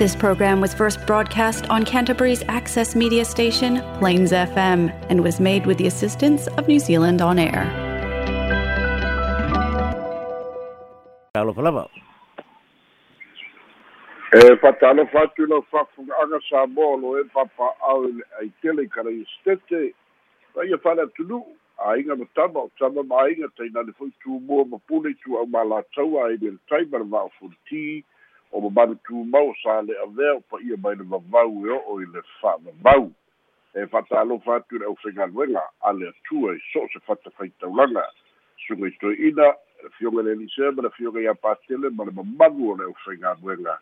This program was first broadcast on Canterbury's access media station, Plains FM, and was made with the assistance of New Zealand On Air. E patalo fatu no whakwhunga sa molo e papa au ai tele kara i stete. Wa ia whana tunu, a inga ma tama, o tama ma inga teina le fwoi tu mua ma pune tu au ma la taua e mele taimara ma o futi, o ma manu tu mau sa le a vea o pa ia mai le vavau e o i le wha vavau. E whatalo fatu le au whenga luenga, a le atua i so se whata whaitaulanga. Sunga i toi ina, le fionga le elisea, ma le fionga ia pātele, ma le mamagu o le au whenga luenga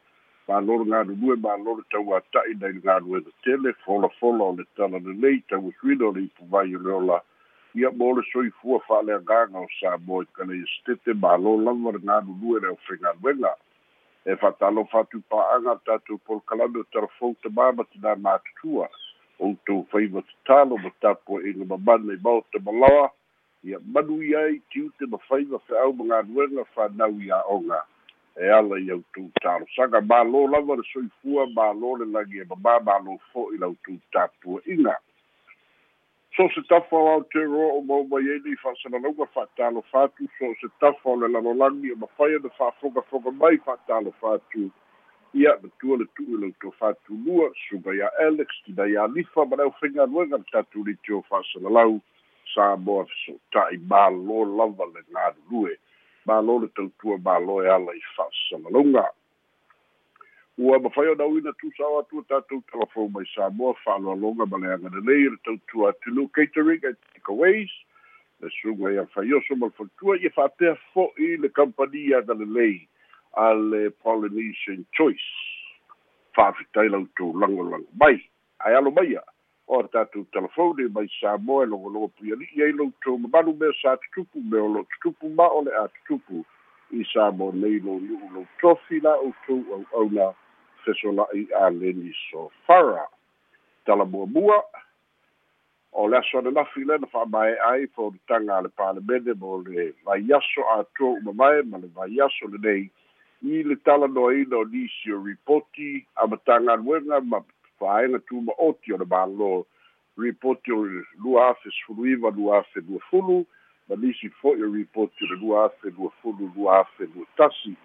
malolo galulue malolo tauataʻi nai le galue le tele folafola o le tala lelei tauasuina o le ipuvai o le ola ia mo le soifua fa'aleagaga o sa mo i kaleia stete malo lava le galulue le aufaigaluega e fa'atalofa atu pa'aga tatou polokalame o telefou tamā ma tinā matutua outou faiva tatalo ma tapua'iga mamana i mao tamalaoa ia manu i ai tiute ma faiva fe'au ma galuega fanau i a'oga e ala i au tu talosaga mālō lava le soifua mālō le lagi e mamā mālō fo'i lau tu tapuaʻiga so se tafa o aotero o maumai ai nei fa'asalalauga fa'atalofa atu so se tafa o le lalolagi o mafai ana fa'afogafoga mai fa'atalofa atu ia matua le tu'u i lau tofātulua suga ia alex tina ia lifa ma le aufaigaluega le tatuliti o fa'asalalau sa moa feso'ota'i mālō lava le galulue malo le tautua malo e ala i fa'asalalauga ua mafai ona uina tusao atu tatou telefon mai sa moa fa'aloaloga ma le agalelei le tautua atulu catering and takeaways. Le suga ia faioso ma le faletua ia fa'apea fo'i le kampani agalelei a le polynesian choice. Fa'afitai lautou lagolago mai. Ae alo maia o le tatou telefone mai sa moa e logologo puiali'i ai loutou mamalu mea sa tutupu me o lo tutupu ma o le a tutupu. I sa mo nei lo iu'u lou tofi la outou au'auna fesola'i a leni sofara talamuamua o le aso ananafi lena fa'amae ai folutaga a le palemene mo le vaiaso atua uma mae ma le vaiaso lenei i le talanoaina o nisi o ripoti a matagaluega ma fa'aega tuma oti o le mālō ripoti o le lua afe sefuluiva lua afe lua fulu ma nisi fo'i o ripoti o le lua afe lua fulu lua afe lua tasi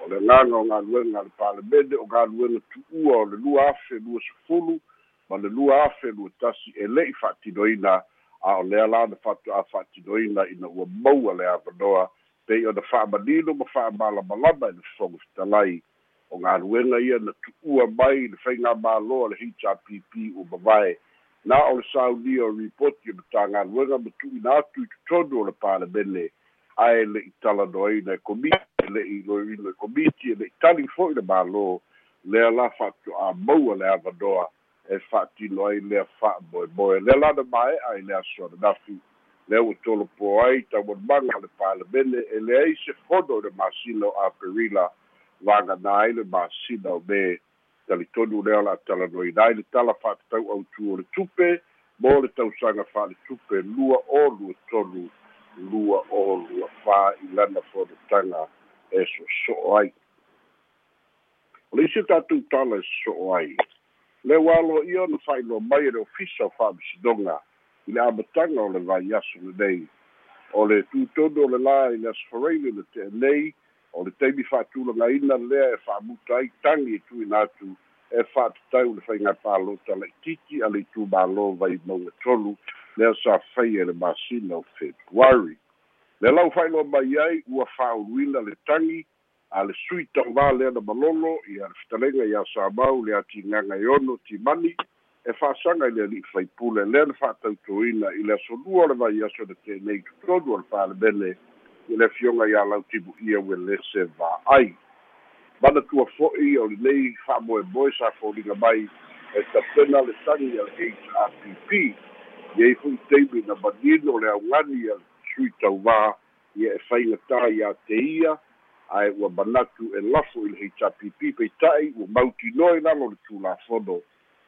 o le gaga o galuega a le palemene o galuega tu'ua o le lua afe lua sefulu ma le lua afe lua tasi e le'i fa'atinoina a o lea la na fa'atu'a fa'atinoina ina ua maua le avanoa pei ona fa'amanino ma fa'amalamalama i le fofoga fetalai o galuega ia na tu'ua mai le faiga mālo a le hrpp ua mavae na o le saunia o ripoti o le ma tu'uina atu i totonu o le palemene ae le'i talanoaina e komiti e le'i loiloa e komiti e le'i tali fo'i le mālō. Lea la fa'ato'a maua le avanoa e fa'atino ai lea fa'amoemoe lea lana mae'a i le aso ananafi lea ua tolopo ai taumanamaga le palemene e leai se fono o le masina o aperila vagana ai le masina o me talitonu lea la talanoina ai le tala fa'atatau autu o le tupe mo le tausaga fa'ale tupe lua o lua tolu lua o lua fā i lana fonotaga e so'oso'o ai. O le isi tatou tala e so'oso'o ai. Le ualo ia ona fa'ailoa mai e le ofisa o fa'amasinoga i le amataga o le vaiaso lenei o le tutonu o le lā i le asofaraili le te'enei o le taimi fa'atulagaina lea e fa'amuta ai tagi e tuina atu e fa'atatau le faiga palota la'ititi a le itumālō vai mauga tolu lea sa fai e le masina o februari le lau fa'ailoa mai ai ua fa'auluina le tagi a le sui tauvā lea na malolo ia le fetalega iā samau le atigaga e ono timani e fa'asaga i le ali'i faipule lea na fa'atautoina i le asonua o le vaiaso le tenei tutonu o le palemene i le fioga iā lautimu ia ue lese va'ai mana tua fo'i o lenei fa'amoemoe sa foliga mai e tapena le tagi a le hrpp iai fo'i taimi na manino le augani a sui tauvā ia e faigatā iā te ia ae ua manatu e lafo i le hrpp peita'i ua mautinoe lalo le tulafono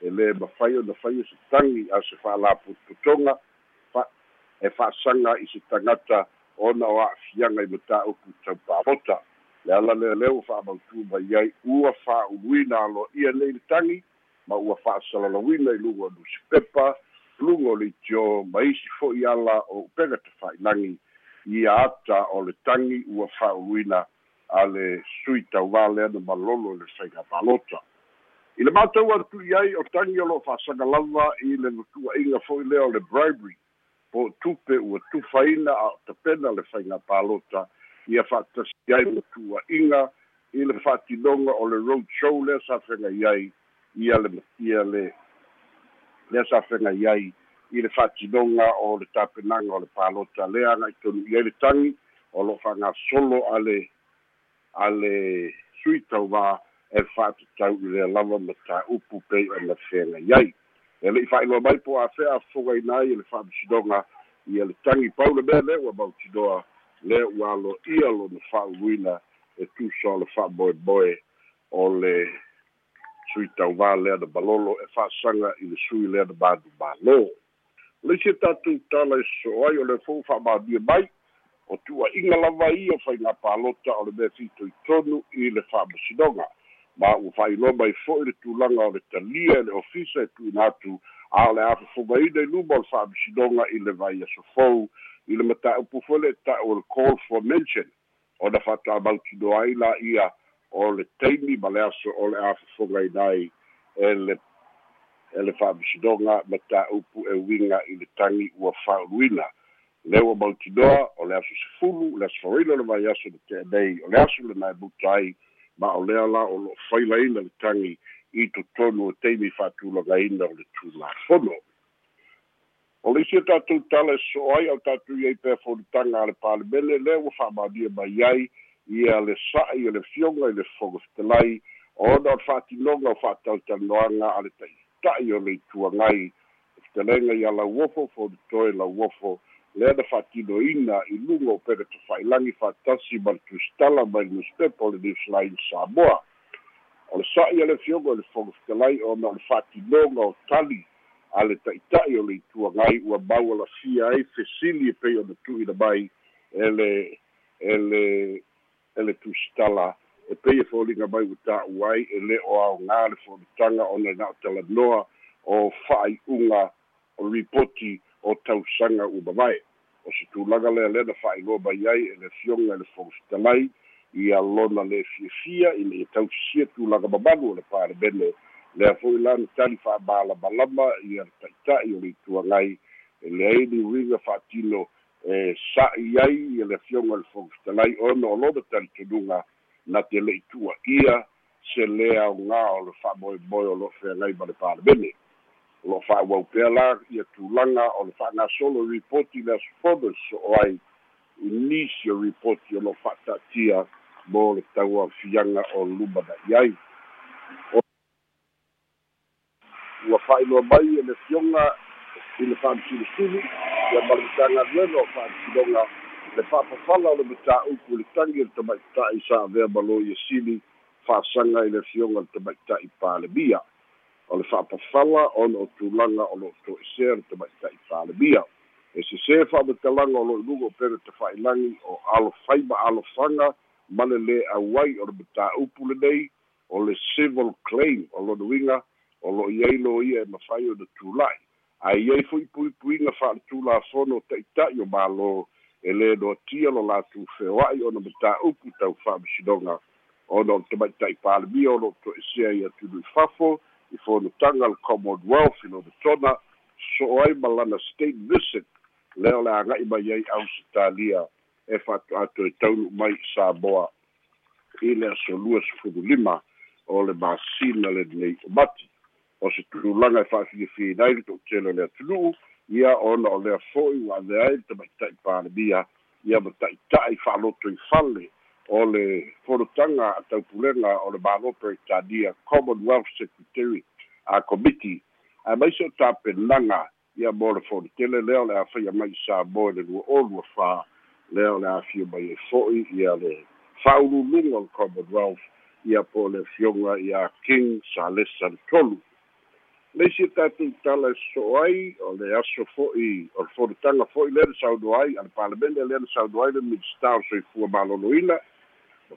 e lē mafai ona faia se tagi a se fa'alapototoga fa e fa'asaga i se tagata ona o a'afiaga i mataupu taupāmota le ala lealea ua fa'amautū mai ai ua fa'auluina alo'ia nei le tagi ma ua fa'asalalauina i luga o lusipepa luga o le itio ma isi fo'i ala o upega tafa'ilagi ia ata o le tagi ua fa'auluina a le sui tauvā lea na malolo le faiga palota i le matou atu'i ai o tagi o lo'o fa'asaga lava i le tu'a'iga fo'i lea o le bribery po tupe ua tufaina a tapena le faiga palota ia fa'atasi ai tu'a'iga i le fa'atinoga o le road show lea sa fegai ai ia le ia le lea sa fegai ai i le fa'atinoga o le tapenaga o le palota lea agai tonu'i ai le tagi o lo'o fa'agasolo a le a le sui tauvā e fa'atatau i lea lava ma tā'upu pei ona feagai ai e le'i fa'ailoa mai po afea fogaina ai e le fa'amasinoga ia le tagi pau le mea lea ua mautinoa lea ua alo'ia lona fa'auluina e tusa o le fa'amoemoe o le sui tauvā lea na malolo e fa'asaga i le sui lea na manumālō le isi tatou tala e so ai o le fou fa'amānia mai o tu'a'iga lava ia faiga palota o le mea fitoitonu i le fa'amasinoga ma ua fa'ailoa mai fo'i le tulaga o le talia e le ofisa e tu'uina atu a o le a fofogaina i luma o le fa'amasinoga i le vai asofou i le mataupu foi le ta'u o le call for mention. Ona fa'atamautinoa ai la ia o le taimi ma le aso o le a fofogaina ai e le e le fa'amasinoga ma ta'upu e uiga i le tagi ua fa'auluina le ua mautinoa o le aso sefulu le aso fauaila o le vai aso le te'anei o le aso lenā e buta ai ma o lea la o lo'o failaina le tagi i totonu o teimi fa'atulagaina o le tulafono o le isia tatou tala e so ai au tatou iai pea folutaga a le palemene lea ua fa'amalia mai ai ia le sa'i e le fioga i le fogofetalai ona o le fa'atinoga o fa'atautalanoaga a le ta'ita'i o le ituagai fetalega ia lauofo folitoe lauofo lea na fa'atinoina i luga o pele tafa'ilagi fa'atasi ma le tusitala mai le newspepa o le newsline samoa. O le sa'i a le fioga o le fogofetalai ona o le fa'atinoga o tali a le ta'ita'i o le ituagai ua mau alafia ai fesili e pei ona tu'uina mai e le e le tusitala. E pei e foliga mai ua ta'u ai e le o aogā le folutaga ona na o talanoa o fa'ai'uga o ripoti o tausaga ua mavae o se tulaga lea na fa'ailoa mai ai e le fioga e le fogofitalai ia lona le fiafia i le ia tausisia tulaga mamalu o le palemene lea fo'i lana tali fa'amalamalama ia le ta'ita'i o le ituagai e leai ni uiga fa'atino e sa'i ai ia le fioga le fogofitalai ona o lona talitonuga na te le'i tu'a'ia se lea aogā o le fa'amoemoe o lo'o feagai ma le palemene lo fa'auau pea la ia tulaga o le fa'agasolo ripoti le asofono so'o ai i nisi o ripoti o lo fa'ata'atia mo le tauafiaga o luma na'i ai ua fa'ailoa mai e le fioga i le fa'amasilisili ia ma le matagaluega o fa'amasiloga le fa'apafala o le matā'upu le tagi o le tamaita'i sa avea malo ia sili fa'asaga i le fioga le tamaita'i palemia o le fa'apafala ona o tulaga o lo'o to'esea le tamaita'i palemia e sesē fa'amatalaga o lo'o iluga o pele tafa'ilagi o alofai ma alofaga ma le lē auai o le matā'upu lenei o le civil claim o lona uiga o lo'o iai lo ia e mafai ona tula'i aiai fo'i puipuiga fa'aletulafono o ta'ita'i o mālō e lē noatia lo latou feoa'i ona matā'upu tau fa'amasinoga ona o le tamaita'i palemia o lo'o to'esea ia tunu i fafo i fonotaga le commonwealth i lona tona so ai ma lana state visit lea o le aga'i mai ai ausitalia e fa'ato'ato e taunu mai samoa. I le asolua sefulu lima o le masina lenei o mati o se tulaga e fa'afiafina ai le to'utele le atunu'u ia ona o lea fo'i ua ave ai le tamaita'i palemia ia ma ta'ita'i fa'aloto i fale o le folotaga a taupulega o le malo peretania commonwealth secretary a committee. Ae maise o tapenaga ia mo le folitele lea o le afaia mai samoa le lua olua fā lea o le afio mai e fo'i ia le fa'aululuga o le commonwealth. Ia po le fioga ia king salesa le tolu leisi tatou tala e so ai o le aso fo'i o le folutaga fo'i lea le saunoa ai a le palemene lea le saunoa ai le minista o soifua maloloina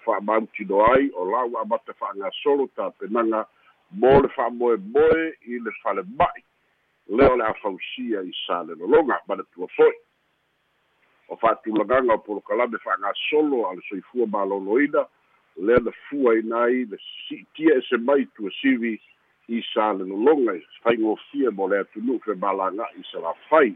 fa'amautino ai o la ua amata fa'agasolo tapenaga mo le fa'amoemoe i le falema'i lea o le afausia i sa le lologa ma le tua fo'i o fa'atulagaga o polokalame fa'agasolo a le soifua malōlōina lea na fua ina ai le si'itia e se mai tuasivi i sa le lologa i faigofia mo le atunu'u femalaga'i sa lafai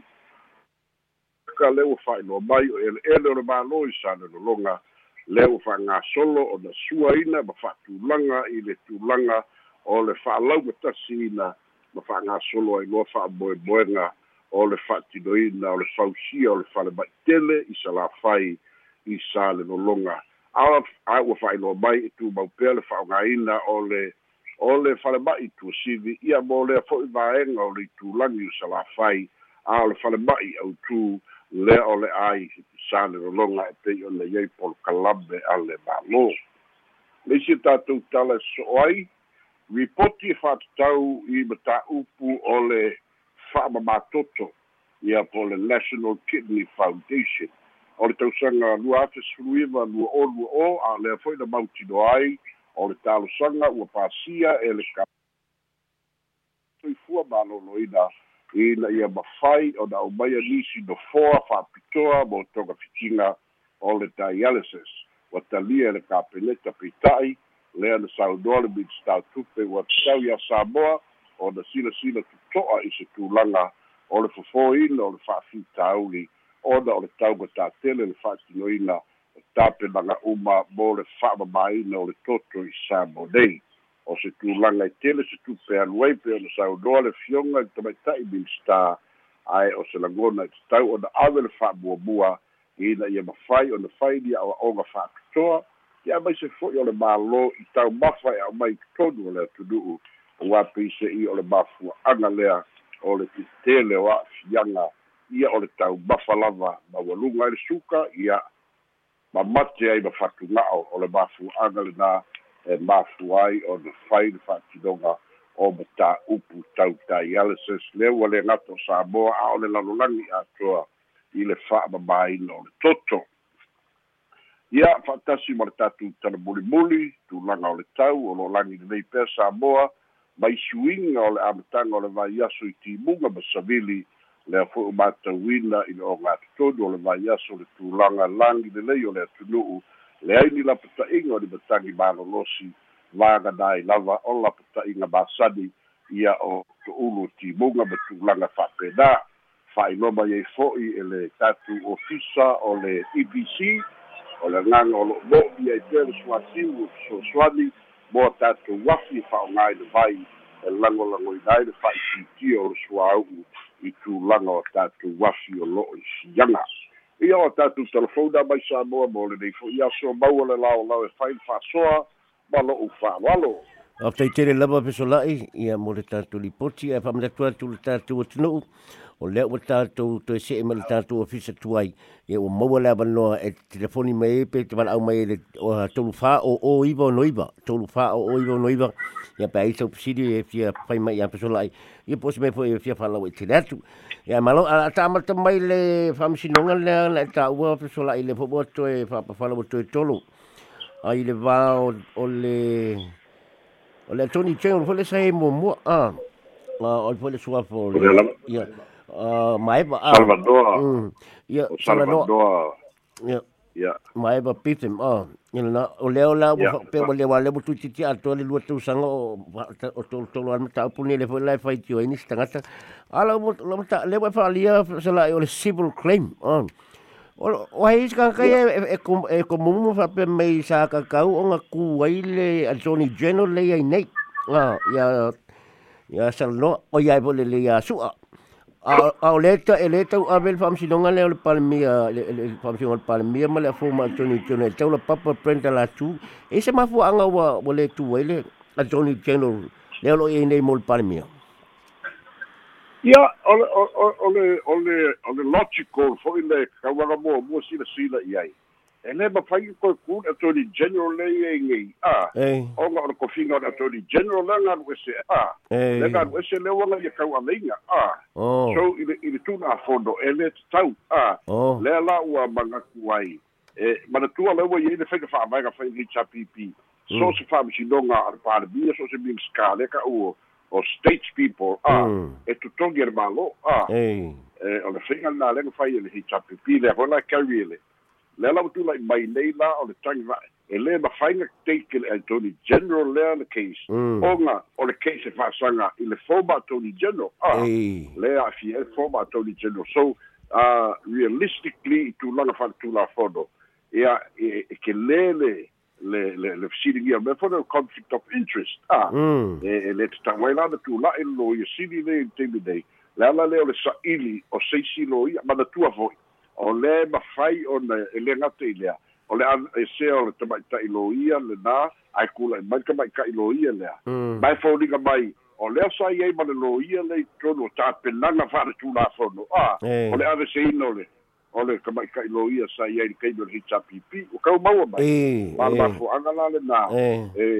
ka le ua fa'ailoa mai o ele'ele o le mālō i sa le lologa lea ua fa'agasolo ona suaina ma fa'atulaga i le tulaga o le fa'alauga tasiina ma fa'agasolo ai loa fa'amoemoega o le fa'atinoina o le fausia o le falema'itele i sa lafai i sa le lologa a a ua fa'ailoa mai e tumau pea le fa'aogāina o le o le falema'i tuasivi ia mo lea fo'i vaega o le itulagi o salafai a o le falema'i autū lea o le ai sa le lologa e pei ona iai polokalame a le mālō. Le isi tatou tala e so'o ai ripoti e fa'atatau i mataupu o le fa'amamatoto ia po le national kidney foundation. O le tausaga lua afe suluiva lua o lua o a lea fo'i na mautino ai o le talosaga ua pasia e le ka soifua malōlōina ina ia mafai ona aumaia nisi nofoa fa'apitoa mo toga fitiga o le dialysis. Ua talia e le kapeleta peita'i lea na saunoa le minstautupe ua tatau iā samoa ona silasila toto'a i se tulaga o le fofoina o le fa'afitauli ona o le tauga tatele le fa'atinoina o tapenaga uma mo le fa'amamāina o le toto i samo nei o se tulaga i tele se tupe alu ai pe ona saunoa le fioga i tamaita'i minista ae o se lagona i tatau ona ave le fa'amuamua ina ia mafai ona fai lia aʻoaʻoga fa'apitoa ia mai se fo'i o le mālō i taumafa e a'umai tonu o le atunu'u. Ua peisei o le mafua'aga lea o le titele o a'afiaga ia o le taumafa lava maualuga i le suka ia mamate ai ma fatuga'o o le mafua'aga lenā e mafu ai ona fai le fa'atinoga o mataupu tau dialysis lea ua le gato samoa a o le lalolagi atoa i le fa'amamāina o le toto. Ia fa'atasi ma le tatou tala mulimuli tulaga o le tau o lo lagi lenei pea samoa mai suiga o le amataga o le vaiaso i timuga ma savili lea fo'i o matauina i le ogatotonu o le vaiaso o le tulaga lagi lelei o le atunu'u. Leai ni lapata'iga o le matagi malolosi vaganai lava o lapata'iga masani ia o to'ulu timuga ma tulaga fa'apenā fa'ailoma iai fo'i e le tatou ofisa o le ebc o le agaga o lo'o mo'i ai pea le suasiu soasoani mo tatou afi fa'aogā i le vai e lagolagoina ai le fa'aititia o le suāu'u i tulaga o tatou afi o lo'o i siaga ia o tatou telefona mai sa moa mo lenei fo'i aso mau o le laolao e fai fa'asoa ma lo'u fa'avalo o taitere lava pesola'i ia mo le tatou lipoti e fa'amatatu atu le tatou atunu'u o lea ua tātou to e se'e ma le tātou ofisa tuai. E ua maua le avanoa e telefoni mai e te au mai e le o tolu wha o o iwa o noiva tolu wha o o iwa o noiva ia pe aisa upsiri e fia whai mai ia pesola ai ia posi mai po e fia whalau e te ratu ia malo a ta amata mai le whamsinonga le ana e ta ua pesola i le popo to e whapawhala o to e tolu. A i le wā o le o le Tony Cheng o le sa e mo mua a o le suafo ia uh, mai ba ah. Salvador. Ya, Salvador. Ya. Ya. Mai ba pitem ah. Ina na o leo la yeah. pe o le butu titi ato le luatu sanga o o to to lo mata puni le foi life fight yo ini stangata. Ala mo lo mata le wa fa lia sala o le civil claim ah. O o ai ska ka e e kom e kom mo fa pe mai sa ka ka o nga ku ai le Attorney General le ai nei. Ah, ya ya sal no o ya bo le le ya su a. O leta e leta u avel fam sinonga le o le palmia le fam le palmia ma le fuma toni toni tau la papa prenda la tu e se ma fu anga wa o le tu ele a toni general le o e nei mo le palmia ia o le o le o le o le logical fo ile ka wa mo mo sila sila iai. E le ma fai ko ku attorney general le e ngi a o nga o ko finga o attorney general la nga we se a le nga we se le wala ya ka wa lenga a so i le i le tuna fondo e le tau. A le la ua manga kuai e mana tua le wa ye le fega fa mai ga fa ni chapipi so se fa mi sinonga al pa bi so se mi skale ka o state people ah e tu tongi er malo ah e o le finga na le fa ye le hi chapipi le ho la karile le. La tu like mai nei la o le tangi va e le ma fainga take le Attorney General le le case. Mm. o nga o le case e fa sanga i le former Attorney General ah. Le a fi e former Attorney General. So uh, realistically tu langa fa tu la fodo ia e, e ke le le le le le sili ia me for conflict of interest ah mm. e, e le ta mai la tu la e lo i sili le te me dei la la le o le sa ili o se si lo ia ma tu avo o le ma fai o na e le ngate ile o le e se o le tamai ta ilo ia le na ai kula e mai ka mai ka ilo ia le mm. mai fo ni mai o le sa ia ma le lo ia le trono ta pelanga fa tu la fono ah o le ave se ino le o le ka mai ka ilo ia sa ia i kai no hitsa pipi o ka mau mai. E ma ma fo anga la le na e e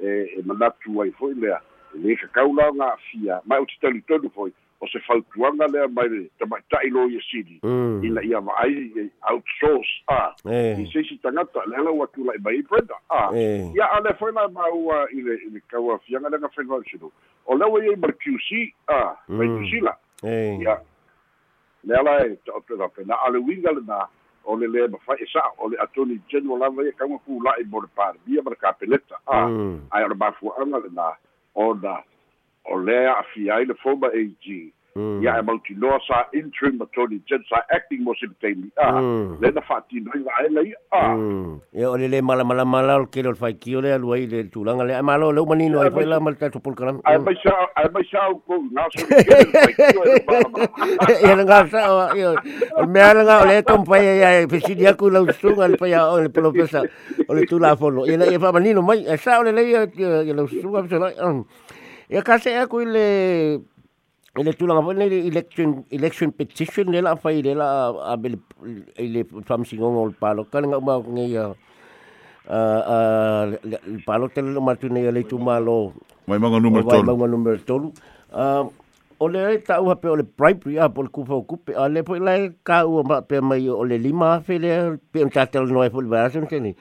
e e manatu ai foi le le ka kaula nga fia mai o titali tonu foi. O se fautuanga lea mai le tamaita'i lo ia sili. Mm. ina ia va'ai outsource a. I seisi tagata le ala ua tula'i mai brenda. A. Ia a le foi la maua i le i le kauafiaga lega fenvausinu o le ua iai ma le qc a mai tusila ia le ala e ta'openapena'a le uiga lenā o le lē mafai e sa'a o le attorney general lava ia kauga pula'i mo le palemia ma le kapeleta a ae o le mafua'aga lenā ona o lea afia ai le former AG ia e mautinoa sa interim attorney general sa acting mo sipitaimi a lena fa'atinoai va'ae lai a ia o le lē malamalama o kele o le faikio le alu ai le tulaga le ae malo leu manino ai fai la ma le ae mai sa ae mai sa au kou ia le gasa ia o mea laga o le tompai ia fesili aku lau susuga le pai o le pelopesa o le tulafolo ia ia fa'amanino mai e sa o le lei ia lau susuga fesolai Ia kase e kui le le tulanga pone le election election petition le la fai le la a bele le fam singo ngol palo kan nga ma nge ya a le palo tele lo matu ne le tu malo mai manga numero tolu mai manga numero tolu o le ta u pe o le bribery a por kufa o kupe a le po le ka u ma pe mai o le lima fe le pe un tatel no e fo le vasen teni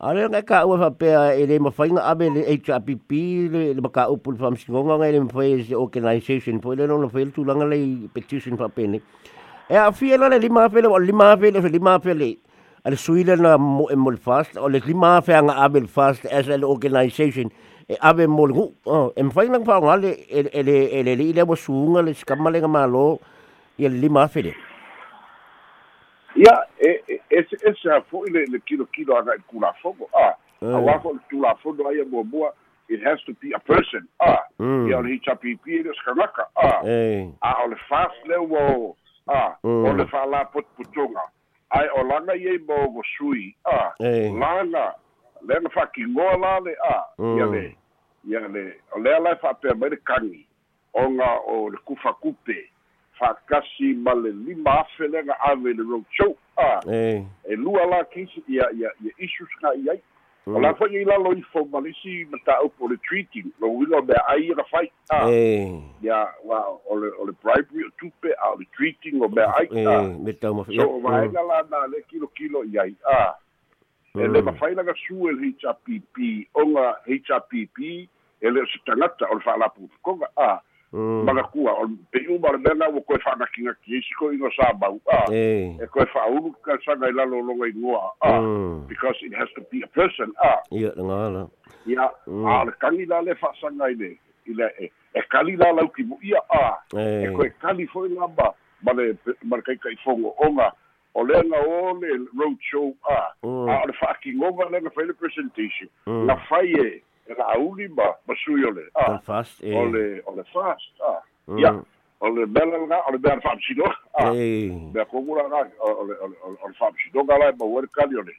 Ale nga ka ua whapea e le mawhainga abe le HRPP le le maka upu le whamsingonga ngai le mawhai se organisation po le nona whai tūlanga le petition whapene. E a fia la le lima awhele o lima awhele o lima awhele ale suile na mo e mo le fast o le lima awhea nga abe le fast as an organisation e abe mo le hu. E mawhainga nga whaonga le e le e le le le suunga le skamale nga malo i le lima awhele. Ia e e e se a fo'i le le kilo kilo aga i kulafogo a a wafo le tulafogo aia muamua it has to be a person. A ia o le hitapipi le sakagaka a a o le fast le ua a o le fa'ala putuputuga ae o laga iai mo go sui. A laga lega fa'akigoa la le. A ia le ia le o lea lae fa'apea mai le kagi oga o le kufa kupe fa'akasi ma le lima afe lega ave le road show. A e lua la kisi ia ia ia issues ga i ai o la foi i lalo i fo malisi ma ta'upu o le treating. Lo uiga o mea ai ga fai. A ia wa o le o le bribery o tupe a o le treating o mea ai. A so o vaega la na le kilo kilo i ai. A e le mafai laga su e le HRPP onga HRPP e le o se tangata o le fa'alapufukoga a maga kua o pe u mar bena o ko fa na kinga ki si ko ino sa ba a e ko fa u ka sa ga la lo lo ngai noa. A because it has to be a person a. Ia nga la ia a le kali la le fa sa ngai le ile e e kali la la ki ia a e ko e kali fo la ba ma le mar kai kai fongo onga. O le nga o le road show a a le fa ki ngova le le presentation. Na fa ye e la uli ma ma sui ole ah fast e ole ole fast ah. Ya ole bela nga ole bela fam sido ah. Be ko gura nga ole ole ole fam sido gala ma wer kali ole.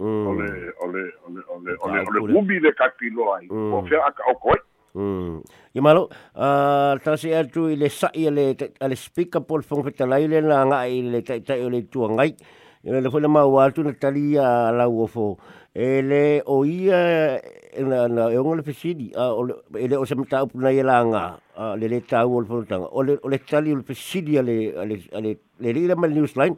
Ole ole ole ole ole ole ubi de kapilo ai. O fe aka o koi. Mm. Ia malo, uh, tasi atu i le sai le, le speaker pol fong fetalai le na nga i le tai tai o le ngai. Ia le fwena mau atu na tali a lau o fo. E le o ia na na e onga le fesidi a o e le o se mata upu na ia langa a le le tau o le fonotanga. O tali o le fesidi a le a le le le le newsline.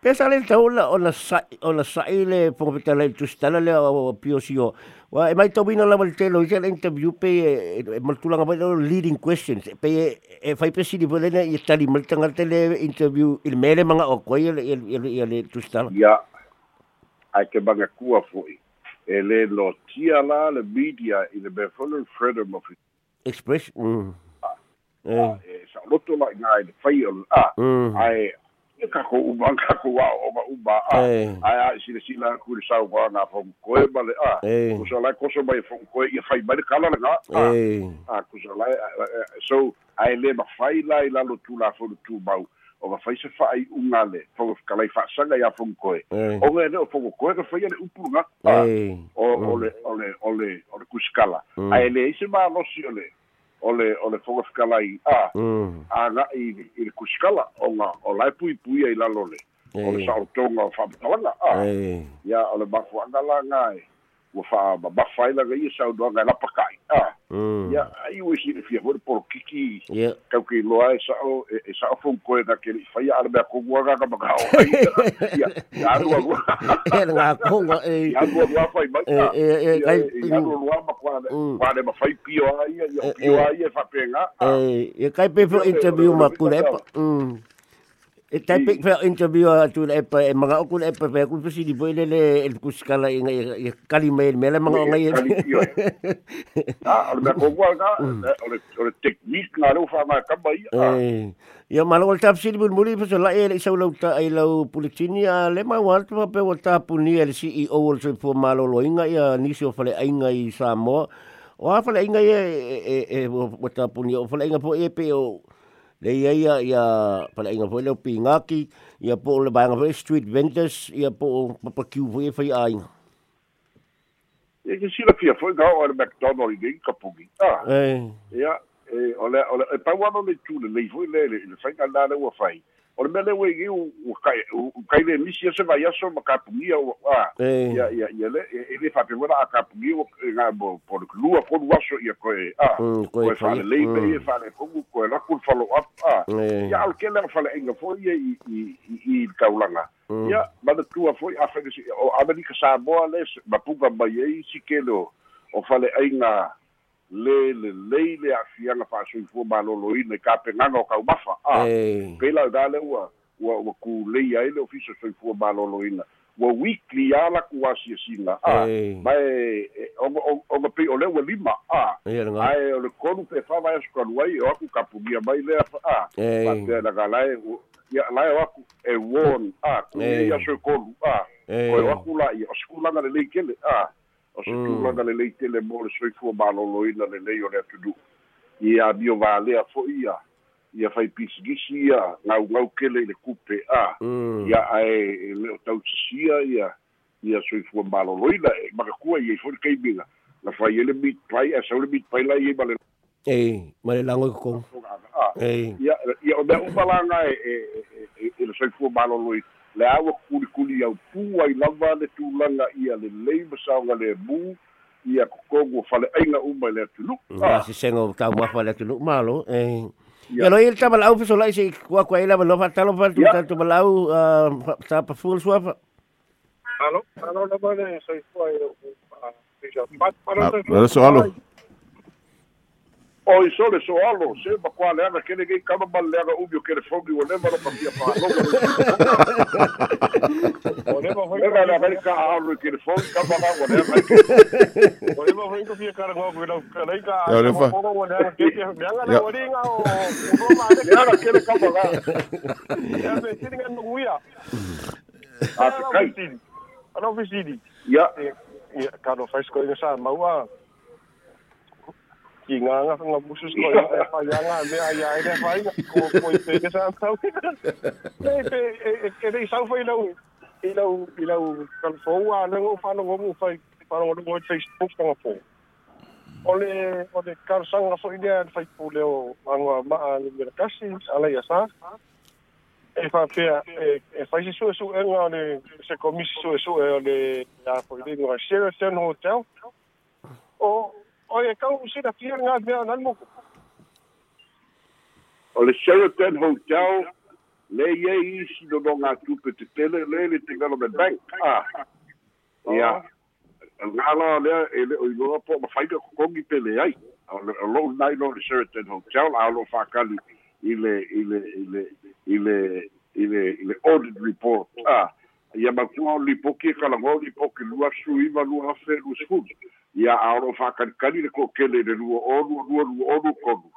Pesa le tau la ona sa ona sa ile po pita le tu stala le o pio sio. Wa e mai to vino la volte lo ia interview pe e maltula nga lo leading questions pe e fai pe sidi vole ne sta li malta nga tele interview il mele manga o ko ile ile ile tu stala. Ya. Ai ke banga kua foi. E le lo tia la le media in the befull freedom of expression. Mm. Ah, eh. e sa la ngai de fai ah. Ai e ka ko u ban ka ko wa o ba u ba a ai ai si le sila ku le sau wa na fo ko e ba le a ku so la ko so ba fo ko e fai ba le kala le nga a ku so la so ai le ba fai la i la lo tu la fo tu ba o ba fai se fai un ale fo ka lai fa sanga ya fo ko e o me ne fo ko e fai le upu nga o o le o le o le o le kuskala ai le se ba lo si ole o le o le fogafikala i a. Mm. aga'i i le kusikala o ga o lae puipui ai lalo le o le sa'otoga o fa'amatalaga a. Ia o le mafua'agalaga e ua fa'amabafa ai laga ia saunoaga e lapaka'i a ia ai ua isi le fia foi le polokiki kaukeiloa e sa'o e sa'o fonkoe na ke le'i faia a le mea koguaga ga magao ai ia ia alualua gakoga e alualua fai mai a ia alualua ma kuale mafai pio a ia ia pio a ia e fa'apega e kai pe fo interview ma kule E tai pe pe interview a. Tu e pa e manga ku e pa pe ku si di boile le el ku skala i ngai kali me me le manga ngai ah o me ko wa ga o le o le technique na lo fa ma ka ia ia malo o tap si bul muri pa la e sa lo ta ai lo a le ma wa pa pe o tap ni el CEO o se fo malo lo inga ia ni si o fale ai ngai sa mo o a fale inga e e e o tap ni o inga po e pe o le ia ia ia pala inga foi le pingaki ia po le banga foi street vendors ia po pa kiu foi foi ai. E ke sila fia foi ga o le McDonald i kapungi ah. Eh ia e ole ole e pa wa no le tu le foi le le fai ga la le wa fai o le mele wei u u kai u kai le misi se vai aso ma kapungia o a ia ia ia le e le fa pena a kapungia o nga bo por lua por waso ia ko e a ko e fa le pe e fa le ko ko la ku follow up a ia al ke le fa le inga fo ia i i i kaulanga ia ma le tua foi a fa o amerika sa bo le ma puga mai e si ke lo o fa le ainga le le le le afianga fa sui fu malolo i ne ka penanga o kau mafa a pela da le ua ua ua ku le ai le ofiso sui fu malolo i na ua weekly ala ku asi singa. A mai o o o pe o le ua lima. A ai o le konu pe fa vai sku ai o aku kapugia mai le a pa te la galai ia lai o aku e won. A ku ia so konu a o aku la i o skula na le le kele a o se tulaga lelei tele mo le soifua malōlōina lelei o le atudu ia mio valea fo'i ia. Ia fai pisigisi ia. Gaugau kele i le kupe a. Ia ae le o tausisia ia. Ia soifua malōlōina e makakua iai foi le kaimiga na fai e le meat pai e sau le meat pai lai ai ma le e ma le lago i kokogo ia ia o mea umalaga e e soifua malōlōina le aua kulikuli au pu ai lava le tulaga ia lelei ma saoga le mu ia kokogu faleʻaiga uma i le atulu asesega taumafa le atulu malo e ia loi le tamalau fesolaʻi seʻi kuakuai lava lo faatalo fatutatumalau tapafua le suafa alo alo lava le soifua alo soalo o i sole so alo se ma kwa le ana kele gei kama mal le ana umi o kele fogi o lema lo pa pia pa lo o lema foi le ana vai ka alo kele fogi kama ma o lema o lema foi ko fia kara ngo ko ka lai ka o lema o lema ke ke me ana o ringa o o ma le ana kele kama ga a se ana sa maua Quinán a fan a buses con a fallán a de a a de fai co coite que san tau e de sau foi lau e lau e lau cal fou a lengo fano como foi para o meu Facebook tanga fou ole ole car sang a foi de fai pule o anga ma a mercasi ala ia sa e fa pe e fai se su su enga ole se comisi su su ole a foi de no share hotel o o e kau sina kia ngā mea nan mo. O le Sheraton Hotel le ye isi no no ngā tupe te tele le le te government bank ah. Ia ngala le e le o ilo po ma faika kongi pele ai. O lo nai no le Sheraton Hotel a lo fakali i le i le i le i le i le i le audit report. Ah ia ma tua li poki kala ngo li poki lua sui va lua fe lu sku ia a lo fakali kali le ko kele le lua o lua lua lua o lua konu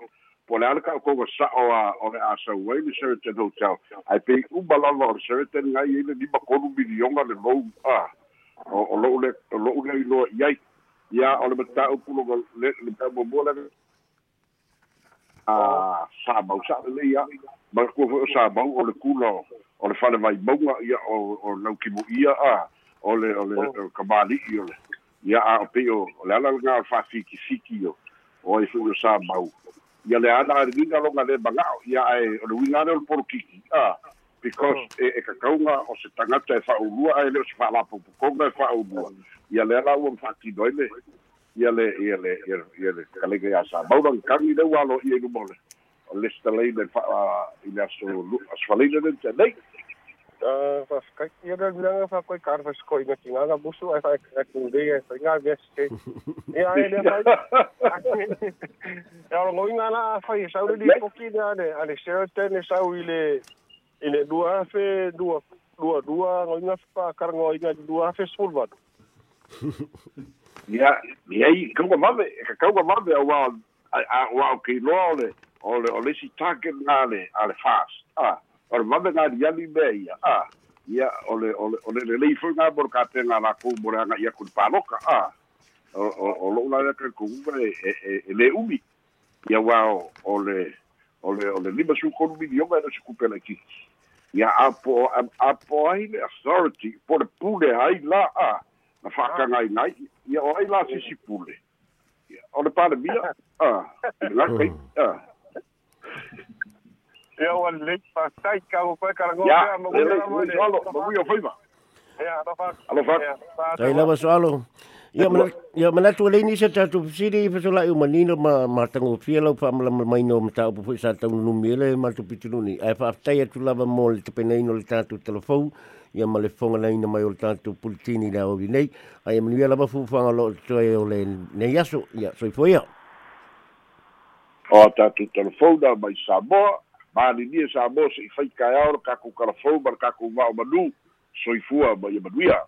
po le alaka ko ko sa o a o le asa wai le Sheraton Hotel ai pe u balava o Sheraton ngai ile ni ba konu milionga le lo a o o lo le o lo le lo yai ya o le mata o pulo le le ta bo bo le a sa ba sa le ya ma ko fo sa ba o le kulo o le fale vai bonga ya o o no ki mo ia a o le o le kamali i o le ya a pe o le ala nga fa fiki fiki o o i fu sa ba ia le ana ri nga longa le banga ia e o le winga le por kiki ah because e, e kakaunga o se tangata e whaurua e leo se whaalapo pukonga e whaurua ia le ala ua mwhaki doile ia le ia le ia le kalega ia sa maurang kangi le walo ia ilu mole o lesta lei le wha i le aso asfaleina le te uh, even kijken, je hebt bedankt van koi kar van koi met je aan moest je even ik doe die even ja best ja ja ja looi na van je zou die kokkie daar de aan de shirt en zou je in het dua fe dua dua dua looi na pa kar looi na dua fe sulvat ja ja ik kan maar ik kan maar wel wel a wa ki lo ole ole ole si taken ale ale fast. Ah or mave nga yali be ya ah ya ole ole ole le le fu nga bor ka te nga la ku bor nga ya ku paloka ah o o lo la ka ku e e le umi. Ya wa ole ole ole lima su kon mi yo ga su ku pela ki. Ia apo apo ai le authority po le pule ai la a. Na whakaga i nai ia o ai la sisi pule. O le pale mia a. Kai a ia o le pa tai ka o pa ka ngo ia mo le mo le mo yo ia alo fa alo fa ai lava soalo Ia mana ia mana tu le ni se tatu siri fa sola u manino ma ma tango fielo fa ma mai no mata u fu sa tau nu mele ma tu pituluni ai fa tai tu lava mo le te no le tatu telefon ia ma le fonga nei na mai o tatu pultini la o nei ai ma ia lava fu fa lo to e o le ne yaso ia so foi ia o tatu telefon da mai sa ma ni sa bo se fai ka ka ku telefon ba ka ku va o manu so i fua ma ia manuia